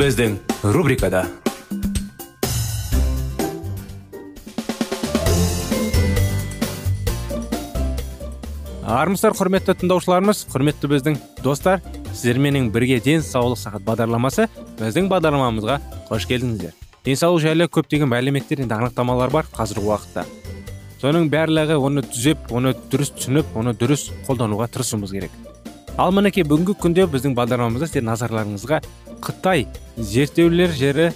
Біздің рубрикада армысыздар құрметті тыңдаушыларымыз құрметті біздің достар сіздерменен бірге денсаулық сағат бағдарламасы біздің бағдарламамызға қош келдіңіздер денсаулық жайлы көптеген мәліметтер енді анықтамалар бар қазіргі уақытта. Соның барлығы оны түзеп оны дұрыс түсініп оны дұрыс қолдануға тырысуымыз керек. Ал мінекей бүгінгі күнде біздің бағдарламамызда сіздердің назарларыңызға қытай зерттеулер жері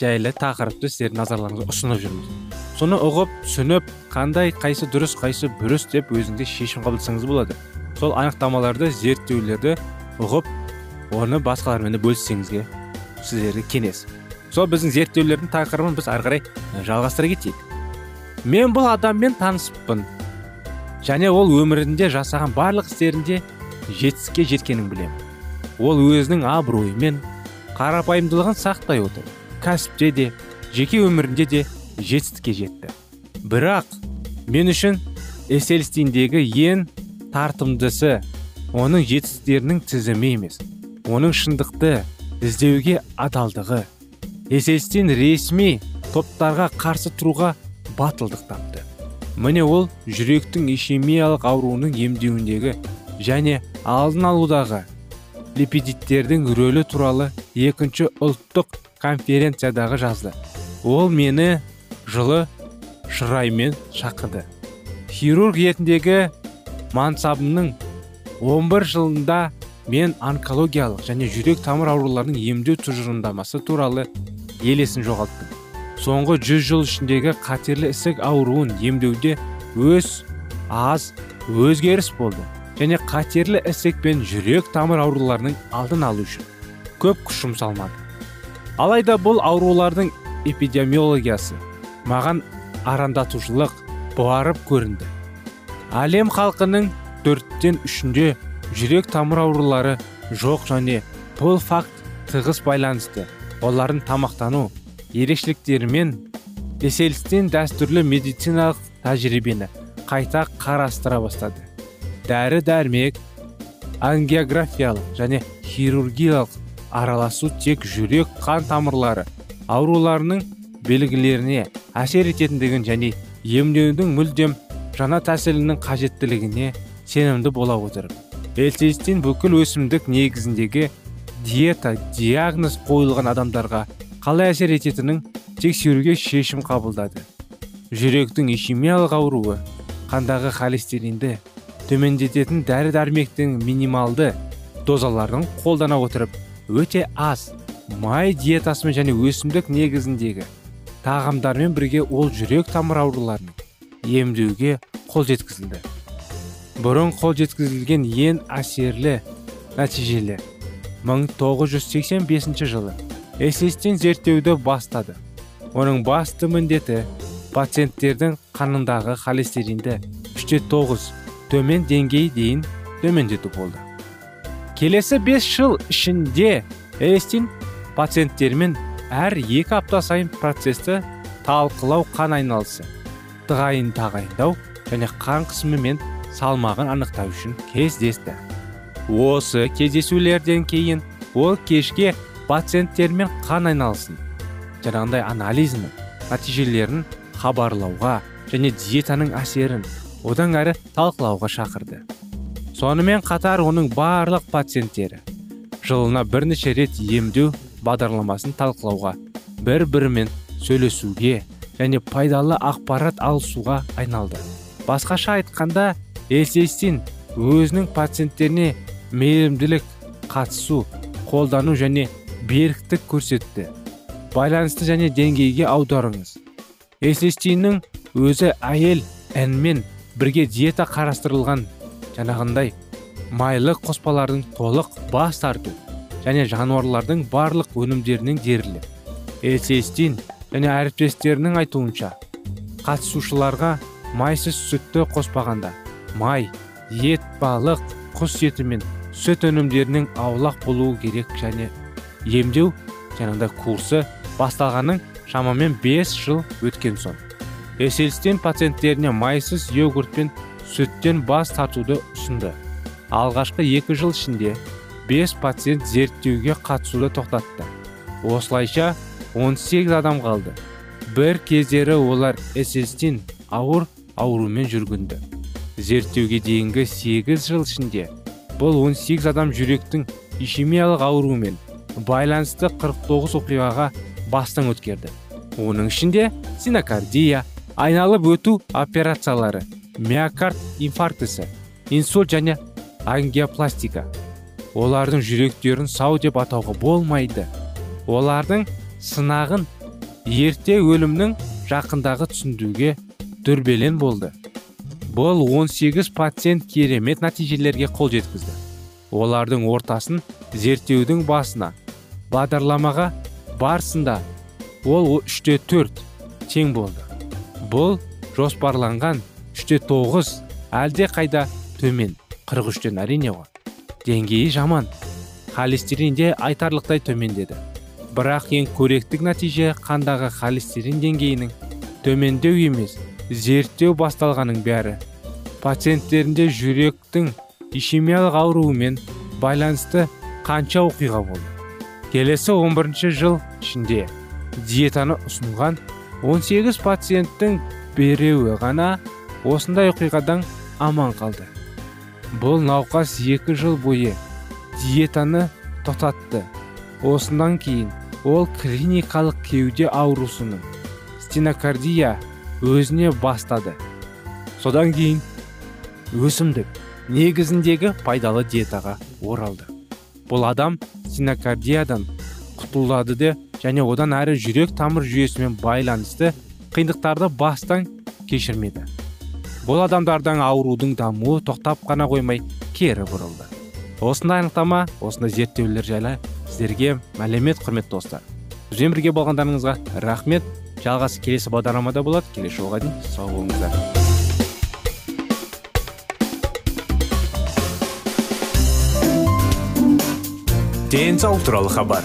жайлы тақырыпты сіздердің назарларыңызға ұсынып жүрміз. Соны ұғып түсініп қандай қайсы дұрыс қайсы бұрыс деп өзіңізде шешім қабылдасаңыз болады. Сол анықтамаларды зерттеулерді ұғып оны басқалармен бөліссеңізге сіздерге кеңес. Сол біздің зерттеулердің тақырыбын біз ары қарай жалғастыра кетейік. Мен бұл адаммен таныспын және ол өмірінде жасаған барлық істерінде жетістікке жеткенін білемін. Ол өзінің абыройымен қарапайымдылығын сақтай отырып кәсіпте де жеке өмірінде де жетістікке жетті. Бірақ мен үшін эсельстиндегі ең тартымдысы оның жетістіктерінің тізімі емес оның шындықты іздеуге адалдығы. Эсельстин ресми топтарға қарсы тұруға батылдық тапты. Міне ол жүректің ишемиялық ауруының емдеуіндегі және алдын алудағы липидиттердің рөлі туралы екінші ұлттық конференциядағы жазды. Ол мені жылы шыраймен шақырды. Хирург ретіндегі мансабымның 11 жылында мен онкологиялық және жүрек тамыр ауруларының емдеу тұжырымдамасы туралы елесін жоғалттым. Соңғы 100 жыл ішіндегі қатерлі ісік ауруын емдеуде өз аз өзгеріс болды. Және қатерлі ісік пен жүрек тамыр ауруларының алдын алу үшін көп күш жұмсалмады. Алайда бұл аурулардың эпидемиологиясы маған арандатушылық барып көрінді. Әлем халқының төрттен үшінде жүрек тамыр аурулары жоқ және бұл факт тығыз байланысты. Олардың тамақтану ерекшеліктерімен эселстен дәстүрлі медициналық тәжірибені қайта қарастыра бастады. Дәрі дәрмек ангиографиялық және хирургиялық араласу тек жүрек қан тамырлары ауруларының белгілеріне әсер ететіндігін және емдеудің мүлдем жаңа тәсілінің қажеттілігіне сенімді бола отырып эльцистин бүкіл өсімдік негізіндегі диета диагноз қойылған адамдарға қалай әсер ететінін тексеруге шешім қабылдады. Жүректің ишемиялық ауруы қандағы холестеринді төмендететін дәрі дәрмектің минималды дозаларын қолдана отырып өте аз май диетасымен және өсімдік негізіндегі тағамдармен бірге ол жүрек тамыр ауруларының емдеуге қол жеткізілді. Бұрын қол жеткізілген ең әсерлі нәтижелер 1985 жылы эсестен зерттеуді бастады. Оның басты міндеті пациенттердің қанындағы холестеринді үште тоғыз төмен деңгей дейін төмендету болды. Келесі 5 жыл ішінде эстин пациенттермен әр екі апта сайын процесті талқылау қан айналысы тағайын тағайындау және қан қысымы мен салмағын анықтау үшін кездесті. Осы кездесулерден кейін ол кешке пациенттермен қан айналысын жаңағындай анализінің нәтижелерін хабарлауға және диетаның әсерін одан әрі талқылауға шақырды. Сонымен қатар оның барлық пациенттері жылына бірнеше рет емдеу бағдарламасын талқылауға бір бірімен сөйлесуге және пайдалы ақпарат алысуға айналды. Басқаша айтқанда эсестин өзінің пациенттеріне мейірімділік қатысу қолдану және беріктік көрсетті. Байланысты және деңгейге аударыңыз. эсестиннің өзі әйел әнмен бірге диета қарастырылған. Жаңағындай майлы қоспалардың толық бас тарту және жануарлардың барлық өнімдерінің дерлі эсестин және әріптестерінің айтуынша қатысушыларға майсыз сүтті қоспағанда май ет балық құс еті мен сүт өнімдерінің аулақ болуы керек және емдеу жаңағыдай курсы басталғанның шамамен 5 жыл өткен соң. Эселстен пациенттеріне майсыз йогурт пен сүттен бас тартуды ұсынды. Алғашқы екі жыл ішінде 5 пациент зерттеуге қатысуды тоқтатты. Осылайша 18 адам қалды. Бір кездері олар эсестин ауыр аурумен жүргінді. Зерттеуге дейінгі 8 жыл ішінде бұл 18 адам жүректің ишемиялық ауруымен байланысты 49 оқиғаға бастан өткерді. Оның ішінде синокардия айналып өту операциялары миокард инфарктісі инсульт және ангиопластика. Олардың жүректерін сау деп атауға болмайды. Олардың сынағын ерте өлімнің жақындағы түсіндіруге дүрбелең болды. Бұл 18 пациент керемет нәтижелерге қол жеткізді. Олардың ортасын зерттеудің басына бағдарламаға барысында ол үште төрт тең болды. Бұл жоспарланған үште тоғыз әлде қайда төмен қырық үштен әрине ғой. Деңгейі жаман. Холестерин де айтарлықтай төмендеді. Бірақ ең көректік нәтиже қандағы холестерин деңгейінің төмендеу емес зерттеу басталғаның бәрі. Пациенттерінде жүректің ишемиялық ауруымен байланысты қанша оқиға болды? Келесі 11 жыл ішінде диетаны ұсынған 18 пациенттің береуі ғана осындай оқиғадан аман қалды. Бұл науқас екі жыл бойы диетаны тоқтатты. Осындан кейін ол клиникалық кеуде аурусының стенокардия өзіне бастады. Содан кейін өсімдік негізіндегі пайдалы диетаға оралды. Бұл адам стенокардиядан құтылады де. Және одан әрі жүрек тамыр жүйесімен байланысты қиындықтарды бастан кешірмеді. Бұл адамдардан аурудың дамуы тоқтап қана қоймай кері бұрылды. Осындай анықтама осындай зерттеулер жайлы сіздерге мәлімет құрметті достар. Бізбен бірге болғандарыңызға рахмет. Жалғасы келесі бағдарламада болады. Келесі жолға дейін сау болыңыздар. Денсаулық туралы хабар.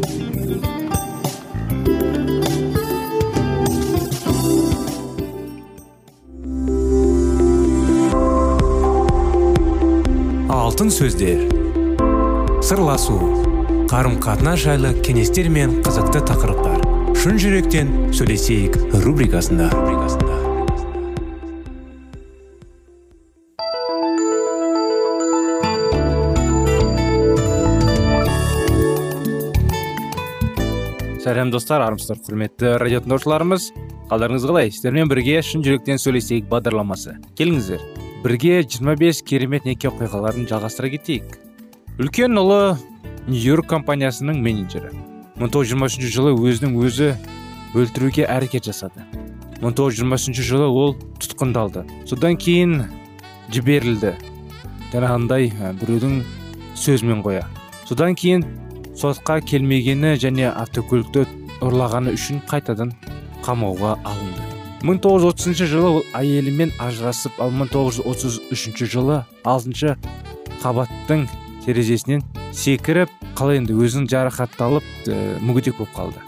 Алтын сөздер. Сырласу қарым қатынас жайлы кеңестер мен қызықты тақырыптар. Шын жүректен сөйлесейік рубрикасында. Сәлем достар армысыздар құрметті радио тыңдаушыларымыз. Қалдарыңыз қалай? Сіздермен бірге шын жүректен сөйлесейік бағдарламасы. Келіңіздер. Бірге 25 керемет неке оқиғаларын жалғастыра кетейік. Үлкен ұлы нью йорк компаниясының менеджері. 1923 жылы өзінің өзі өлтіруге әрекет жасады. 1923 жылы ол тұтқындалды. Содан кейін жіберілді. Жаңағындай біреудің сөзімен қоя. Содан кейін сотқа келмегені және автокөлікті ұрлағаны үшін қайтадан қамауға алынды. 1930 жылы ол әйелімен ажырасып ал 1933 жылы алтыншы қабаттың терезесінен секіріп қалай енді өзінің жарақатталып ә, мүгедек болып қалды.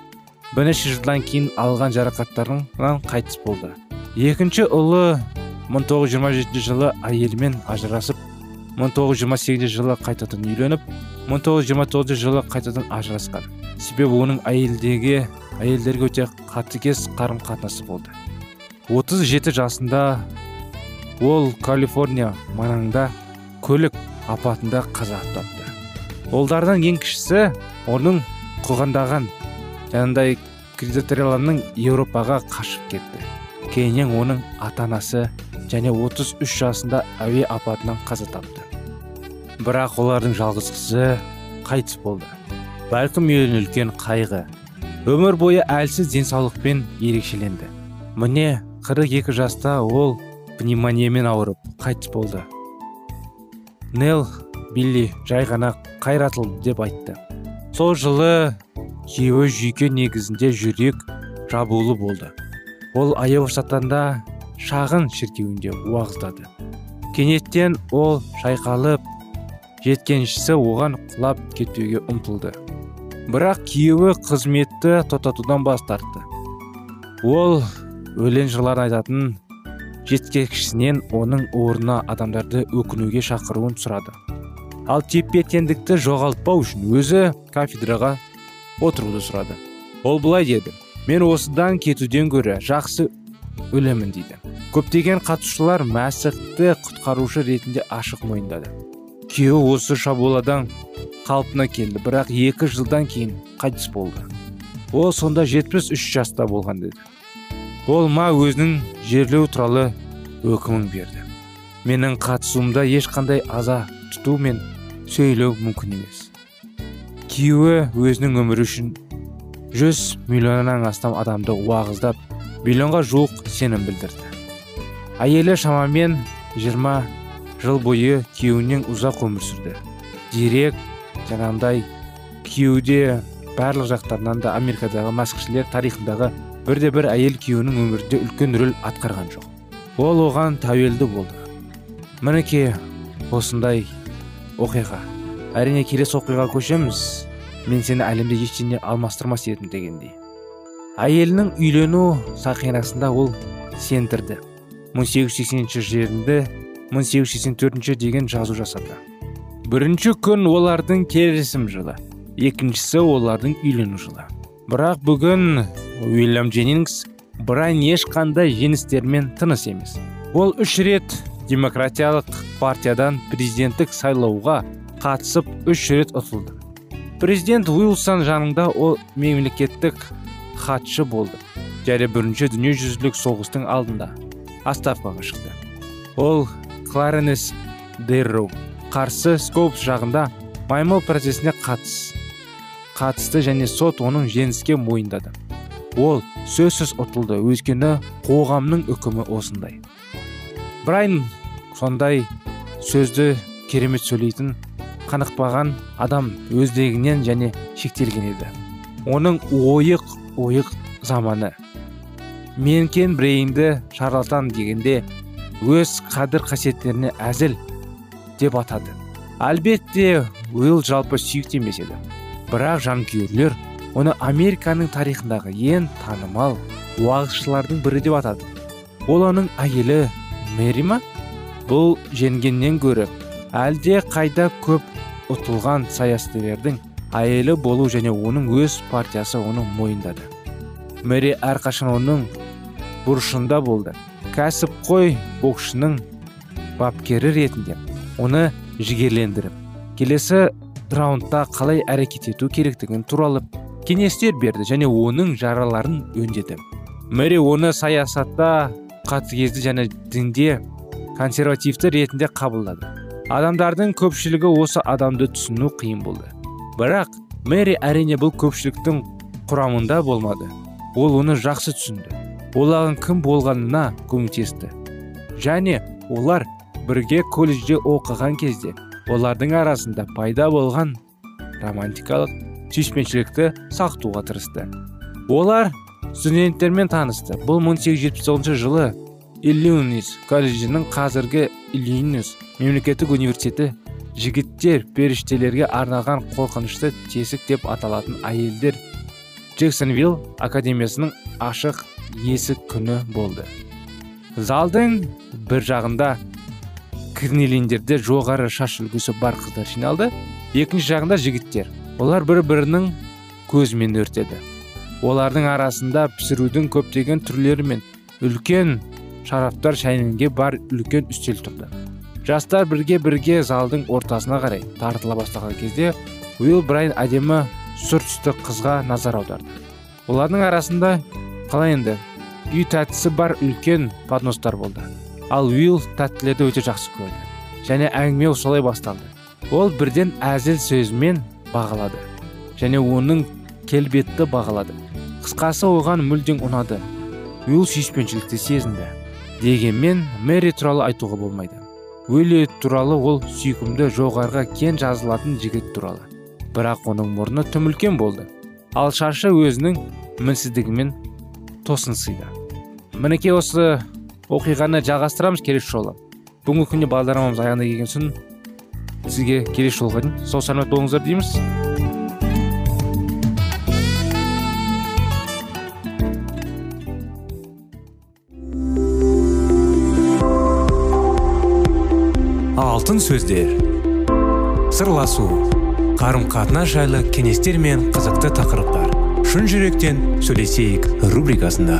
бірнеше жылдан кейін алған жарақаттарынан қайтыс болды. екінші ұлы 1927 жылы әйелімен ажырасып 1928 жылы қайтадан үйленіп 1929 жылы қайтадан ажырасқан. себебі оның әйелдерге әйелдерге өте қатыгез қарым қатынасы болды. 37 жасында ол калифорния маңында көлік апатында қаза тапты. Олардың ең кішісі оның қоғандаған жаңағыдай кредиторларының еуропаға қашып кетті. Кейіннен оның ата анасы және 33 жасында әуе апатынан қаза тапты. Бірақ олардың жалғыз қызы қайтыс болды. Бәлкім ең үлкен қайғы. Өмір бойы әлсіз денсаулықпен ерекшеленді. Міне 42 жаста ол пневмониямен ауырып қайтыс болды. Нел билли жай ғана қайратыл деп айтты. Сол жылы күйеуі жүйке негізінде жүрек жабулы болды. Ол айова штатында шағын шіркеуінде уағыздады. Кенеттен ол шайқалып жеткеншісі оған құлап кетуге ұмтылды. Бірақ күйеуі қызметті тоқтатудан бас тартты. Ол өлең жырларын айтатын жеткекшісінен оның орнына адамдарды өкінуге шақыруын сұрады. Ал тепе теңдікті жоғалтпау үшін өзі кафедраға отыруды сұрады. Ол былай деді мен осыдан кетуден гөрі жақсы өлемін дейді. Көптеген қатысушылар мәсіхті құтқарушы ретінде ашық мойындады. Күйеуі осы шабуладан қалпына келді бірақ екі жылдан кейін қайтыс болды. Ол сонда 73 жаста болған деді. Ол ма өзінің жерлеу туралы өкімін берді. Менің қатысуымда ешқандай аза тұту мен сөйлеу мүмкін емес. Күйеуі өзінің өмірі үшін 100 миллионнан астам адамды уағыздап миллионға жуық сенім білдірді. Әйелі шамамен 20 жыл бойы күйеуінен ұзақ өмір сүрді. Дирек жаңағындай күйеуде барлық жақтарынан да америкадағы мәскішілер тарихындағы бірде бір әйел күйеуінің өмірінде үлкен рөл атқарған жоқ. Ол оған тәуелді болды. Мінекей осындай оқиға. Әрине келесі оқиғаға көшеміз. Мен сені әлемде ештеңе алмастырмас едім дегендей. Әйелінің үйлену сақинасында ол сендірді. 1880 жерінде 1884 деген жазу жасады. Бірінші күн олардың келісім жылы. Екіншісі олардың үйлену жылы. Бірақ бүгін уильям дженнингс брайн ешқандай жеңістермен тыныс емес. Ол үш рет демократиялық партиядан президенттік сайлауға қатысып үш рет ұтылды. Президент уилсон жанында ол мемлекеттік хатшы болды. Және бірінші дүниежүзілік соғыстың алдында отставкаға шықты. Ол кларенес дерроу қарсы скопс жағында маймыл процесіне қатыс қатысты және сот оның жеңіске мойындады. Ол сөзсіз ұтылды. Өйткені қоғамның үкімі осындай. Брайн сондай сөзді керемет сөйлейтін қанықпаған адам өздегінен және шектелген еді. Оның ойық ойық заманы. Менкен брейнді шарлатан дегенде өз қадір қасиеттеріне әзіл деп атады. Әлбетте уилл жалпы сүйікті емес еді. Бірақ жанкүйерлер оны американың тарихындағы ең танымал уағызшылардың бірі деп атады. Ол оның әйелі мэри ма? Бұл жеңгеннен гөрі әлде қайда көп ұтылған саясаткердің әйелі болу және оның өз партиясы оны мойындады. Мэри әрқашан оның бұрышында болды. Кәсіпқой боксшының бапкері ретінде оны жігерлендіріп келесі раундта қалай әрекет ету керектігін туралы кеңестер берді және оның жараларын өңдеді. Мэри оны саясатта қатыгезді және дінде консервативті ретінде қабылдады. Адамдардың көпшілігі осы адамды түсіну қиын болды. Бірақ мэри әрине бұл көпшіліктің құрамында болмады. Ол оны жақсы түсінді. Олардың кім болғанына көмектесті. Және олар бірге колледжде оқыған кезде олардың арасында пайда болған романтикалық сүйіспеншілікті сақтауға тырысты. Олар студенттермен танысты. Бұл 1879 жылы иллинойс колледжінің қазіргі иллинойс мемлекеттік университеті жігіттер періштелерге арналған қорқынышты тесік деп аталатын әйелдер джексонвилл академиясының ашық есік күні болды. Залдың бір жағында кринелиндерде жоғары шаш үлгісі бар қыздар жиналды. Екінші жағында жігіттер. Олар бір бірінің көзімен өртеді. Олардың арасында пісірудің көптеген түрлері мен үлкен шараптар шайненге бар үлкен үстел тұрды. Жастар бірге бірге залдың ортасына қарай тартыла бастаған кезде уилл брайн әдемі сұр түсті қызға назар аударды. Олардың арасында қалай енді? Үй тәттісі бар үлкен подностар болды. Ал уилл тәттілерді өте жақсы көрді және әңгіме солай басталды. Ол бірден әзіл сөзімен бағалады және оның келбетті бағалады қысқасы оған мүлдем ұнады. Уилл сүйіспеншілікті сезінді. Дегенмен мэри туралы айтуға болмайды. Уилли туралы ол сүйкімді жоғарғы кен жазылатын жігіт туралы. Бірақ оның мұрны тым үлкен болды. Ал шашы өзінің мінсіздігімен тосынсыйды мінекей осы оқиғаны жалғастырамыз келесі жолы. Бүгінгі күнде бағдарламамыз аяғына келген соң сізге келесі жолға дейін сау саламат болыңыздар дейміз. Алтын сөздер. Сырласу. Қарым қатынас жайлы кеңестер мен қызықты тақырыптар. Шын жүректен сөйлесейік рубрикасында.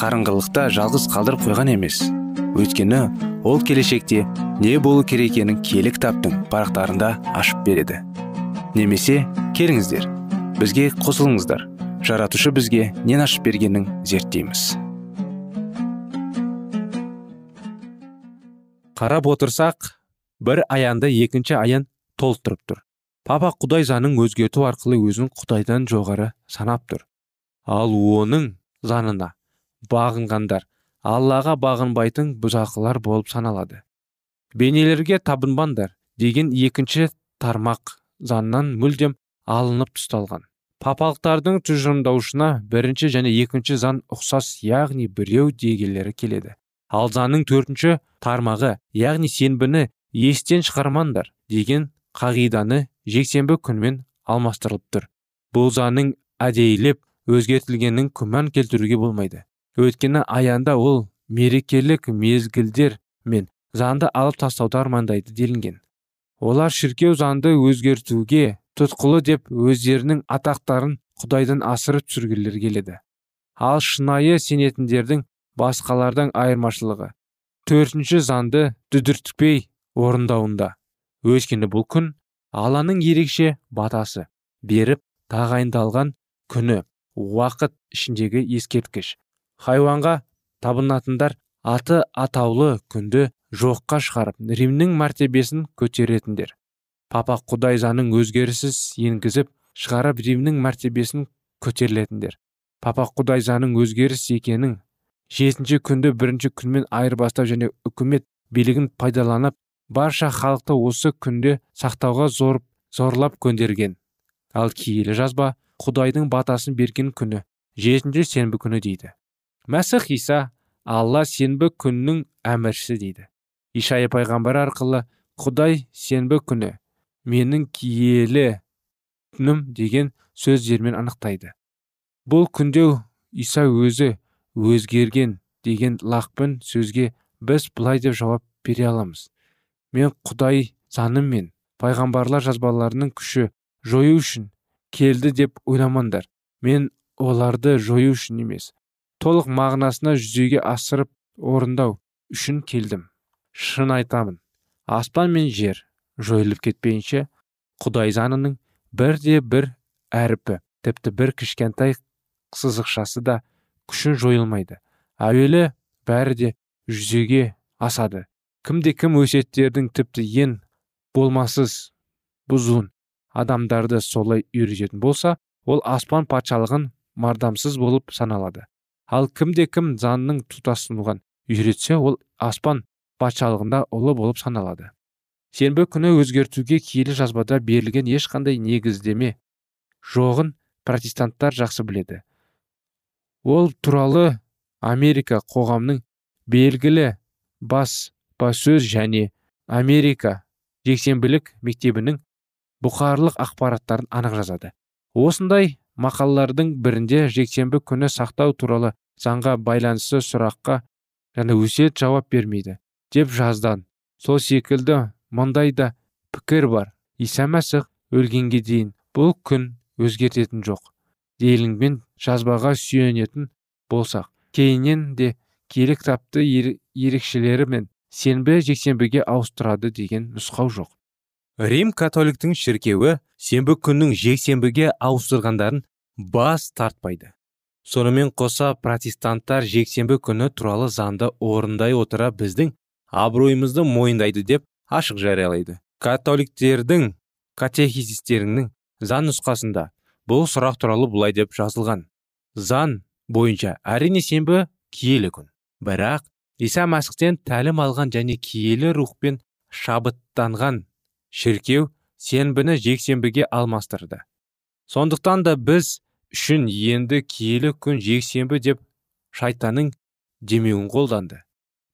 қарыңғылықта жалғыз қалдырып қойған емес. Өйткені ол келешекте не болу керек екенін киелі кітаптың парақтарында ашып береді. Немесе келіңіздер бізге қосылыңыздар. Жаратушы бізге нен ашып бергенін зерттейміз. Қарап отырсақ бір аянды екінші аян толықтырып тұр. Папа құдай заңын өзгерту арқылы өзін құдайдан жоғары санап тұр. Ал оның заңына бағынғандар. Аллаға бағынбайтын бұзақылар болып саналады. Бейнелерге табынбаңдар деген екінші тармақ заңнан мүлдем алынып тасталған папалықтардың тұжырымдаушына бірінші және екінші заң ұқсас яғни біреу дегелері келеді. Ал заңның төртінші тармағы яғни сенбіні естен шығармаңдар деген қағиданы жексенбі күнмен алмастырылып тұр. Бұл заңның әдейілеп өзгертілгенін күмән келтіруге болмайды. Өйткені аянда ол мерекелік мезгілдер мен заңды алып тастауды армандайды делінген. Олар шіркеу заңды өзгертуге тұтқылы деп өздерінің атақтарын құдайдан асырып түсіргілер келеді. Ал шынайы сенетіндердің басқалардан айырмашылығы төртінші заңды дүдіртпей орындауында. Өйткені бұл күн алланың ерекше батасы беріп тағайындалған күні уақыт ішіндегі ескерткіш. Хайуанға табынатындар аты атаулы күнді жоққа шығарып римнің мәртебесін көтеретіндер. Папа құдай заңын өзгеріссіз енгізіп шығарып римнің мәртебесін көтерілетіндер. Папа құдай заңын өзгеріс екенін жетінші күнді бірінші күнмен айырбастау және үкімет билігін пайдаланып барша халықты осы күнде сақтауға зор, зорлап көндерген. Ал киелі жазба құдайдың батасын берген күні жетінші сенбі күні дейді. Мәсіх иса алла сенбі күннің әміршісі дейді. Ишая пайғамбар арқылы құдай сенбі күні менің киелі күнім деген сөздермен анықтайды. Бұл күнде иса өзі өзгерген деген лақпен сөзге біз былай деп жауап бере аламыз. Мен құдай заным мен пайғамбарлар жазбаларының күші жою үшін келді деп ойламаңдар. Мен оларды жою үшін емес толық мағынасына жүзеге асырып орындау үшін келдім. Шын айтамын аспан мен жер жойылып кетпейінше құдай заңының бірде бір әріпі тіпті бір кішкентай сызықшасы да күшін жойылмайды. Әуелі бәрі де жүзеге асады. Кімде кім өсеттердің тіпті ең болмасыз бұзуын адамдарды солай үйрететін болса ол аспан патшалығын мардамсыз болып саналады. Ал кімде кім заңның тұтасынуған үйретсе ол аспан патшалығында ұлы болып саналады. Сенбі күні өзгертуге киелі жазбада берілген ешқандай негіздеме жоғын протестанттар жақсы біледі. Ол туралы америка қоғамның белгілі бас сөз және америка жексенбілік мектебінің бұқарлық ақпараттарын анық жазады. Осындай мақалалардың бірінде жексенбі күні сақтау туралы заңға байланысты сұраққа және өсиет жауап бермейді деп жаздан. Сол секілді мындай да пікір бар. Иса мәсіх өлгенге дейін бұл күн өзгертетін жоқ делінген жазбаға сүйенетін болсақ. Кейіннен де киелі кітапты ерекшелері мен сенбі жексенбіге ауыстырады деген нұсқау жоқ. Рим католиктің шіркеуі сенбі күннің жексенбіге ауыстырғандарын бас тартпайды. Сонымен қоса протестанттар жексенбі күні туралы заңды орындай отыра біздің абыройымызды мойындайды деп ашық жариялайды. Католиктердің катехизистерінің заң нұсқасында бұл сұрақ туралы былай деп жазылған. Заң бойынша әрине сенбі киелі күн. Бірақ иса мәсіхтен тәлім алған және киелі рухпен шабыттанған шіркеу сенбіні жексенбіге алмастырды. Сондықтан да біз үшін енді киелі күн жексенбі деп шайтанның демеуін қолданды.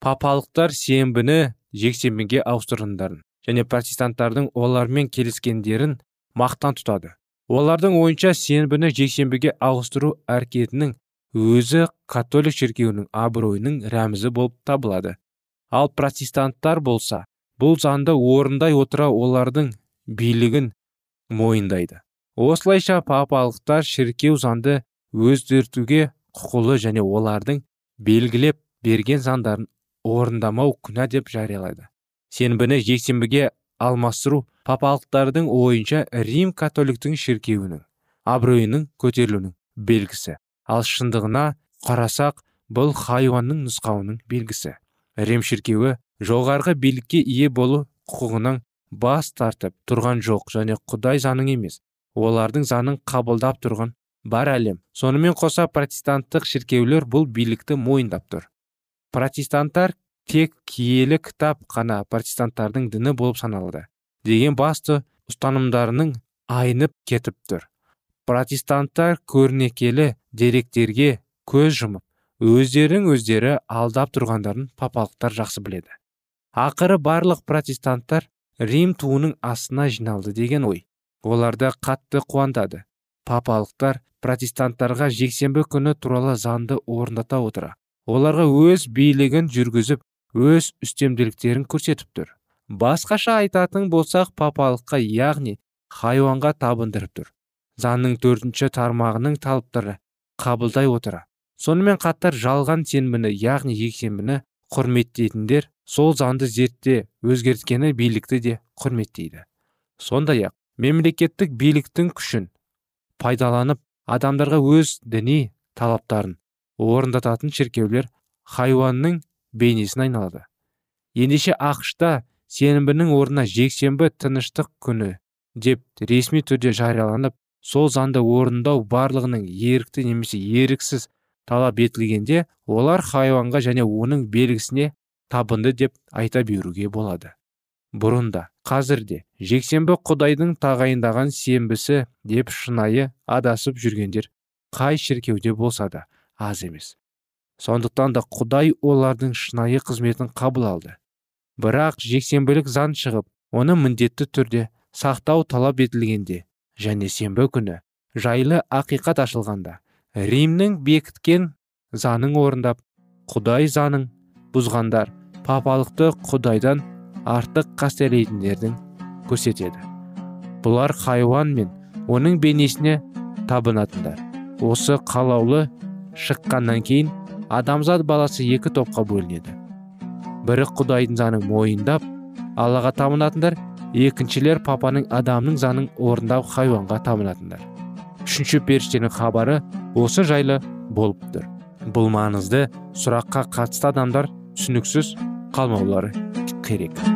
Папалықтар сенбіні жексенбіге ауыстырғандарын және протестанттардың олармен келіскендерін мақтан тұтады. Олардың ойынша сенбіні жексенбіге ауыстыру әрекетінің өзі католик шіркеуінің абыройының рәмізі болып табылады. Ал протестанттар болса бұл заңды орындай отыра олардың билігін мойындайды. Осылайша папалықтар шіркеу заңды өзгертуге құқылы және олардың белгілеп берген заңдарын орындамау күнә деп жариялайды. Сенбіні жексенбіге алмастыру папалықтардың ойынша рим католиктің шіркеуінің абыройының көтерілуінің белгісі. Ал шындығына қарасақ бұл хайуанның нұсқауының белгісі. Рим шіркеуі жоғарғы билікке ие болу құқығынан бас тартып тұрған жоқ және құдай заңын емес олардың заңын қабылдап тұрған бар әлем. Сонымен қоса протестанттық шіркеулер бұл билікті мойындап тұр. Протестанттар тек киелі кітап қана протестанттардың діні болып саналды деген басты ұстанымдарының айнып кетіп тұр. Протестанттар көрнекелі деректерге көз жұмып өздерін өздері алдап тұрғандарын папалықтар жақсы біледі. Ақыры барлық протестанттар рим туының астына жиналды деген ой. Оларды қатты қуантады. Папалықтар протестанттарға жексенбі күні туралы заңды орындата отыра. Оларға өз билігін жүргізіп өз үстемділіктерін көрсетіп тұр. Басқаша айтатын болсақ папалыққа яғни хайуанға табындырып тұр. Заңның төртінші тармағының талаптары қабылдай отыра. Сонымен қатар жалған сенбіні яғни жексенбіні құрметтейтіндер сол заңды зертте өзгерткені билікті де құрметтейді. Сондай ақ мемлекеттік биліктің күшін пайдаланып адамдарға өз діни талаптарын орындататын шіркеулер хайуанның бейнесін айналады. Ендеше ақшта сенбінің орнына жексенбі тыныштық күні деп ресми түрде жарияланып сол заңды орындау барлығының ерікті немесе еріксіз талап етілгенде олар хайуанға және оның белгісіне табынды деп айта беруге болады. Бұрында қазірде жексенбі құдайдың тағайындаған сенбісі деп шынайы адасып жүргендер қай шіркеуде болса да аз емес. Сондықтан да құдай олардың шынайы қызметін қабыл алды. Бірақ жексенбілік заң шығып оны міндетті түрде сақтау талап етілгенде және сенбі күні жайлы ақиқат ашылғанда римнің бекіткен заңын орындап құдай заңын бұзғандар папалықты құдайдан артық қастерлейтіндердің көрсетеді. Бұлар хайуан мен оның бейнесіне табынатындар. Осы қалаулы шыққаннан кейін адамзат баласы екі топқа бөлінеді. Бірі құдайдың заңын мойындап аллаға табынатындар екіншілер папаның адамның заңын орындап хайуанға табынатындар. Үшінші періштенің хабары осы жайлы болып тұр. Бұл маңызды сұраққа қатысты адамдар түсініксіз қалмаулары керек.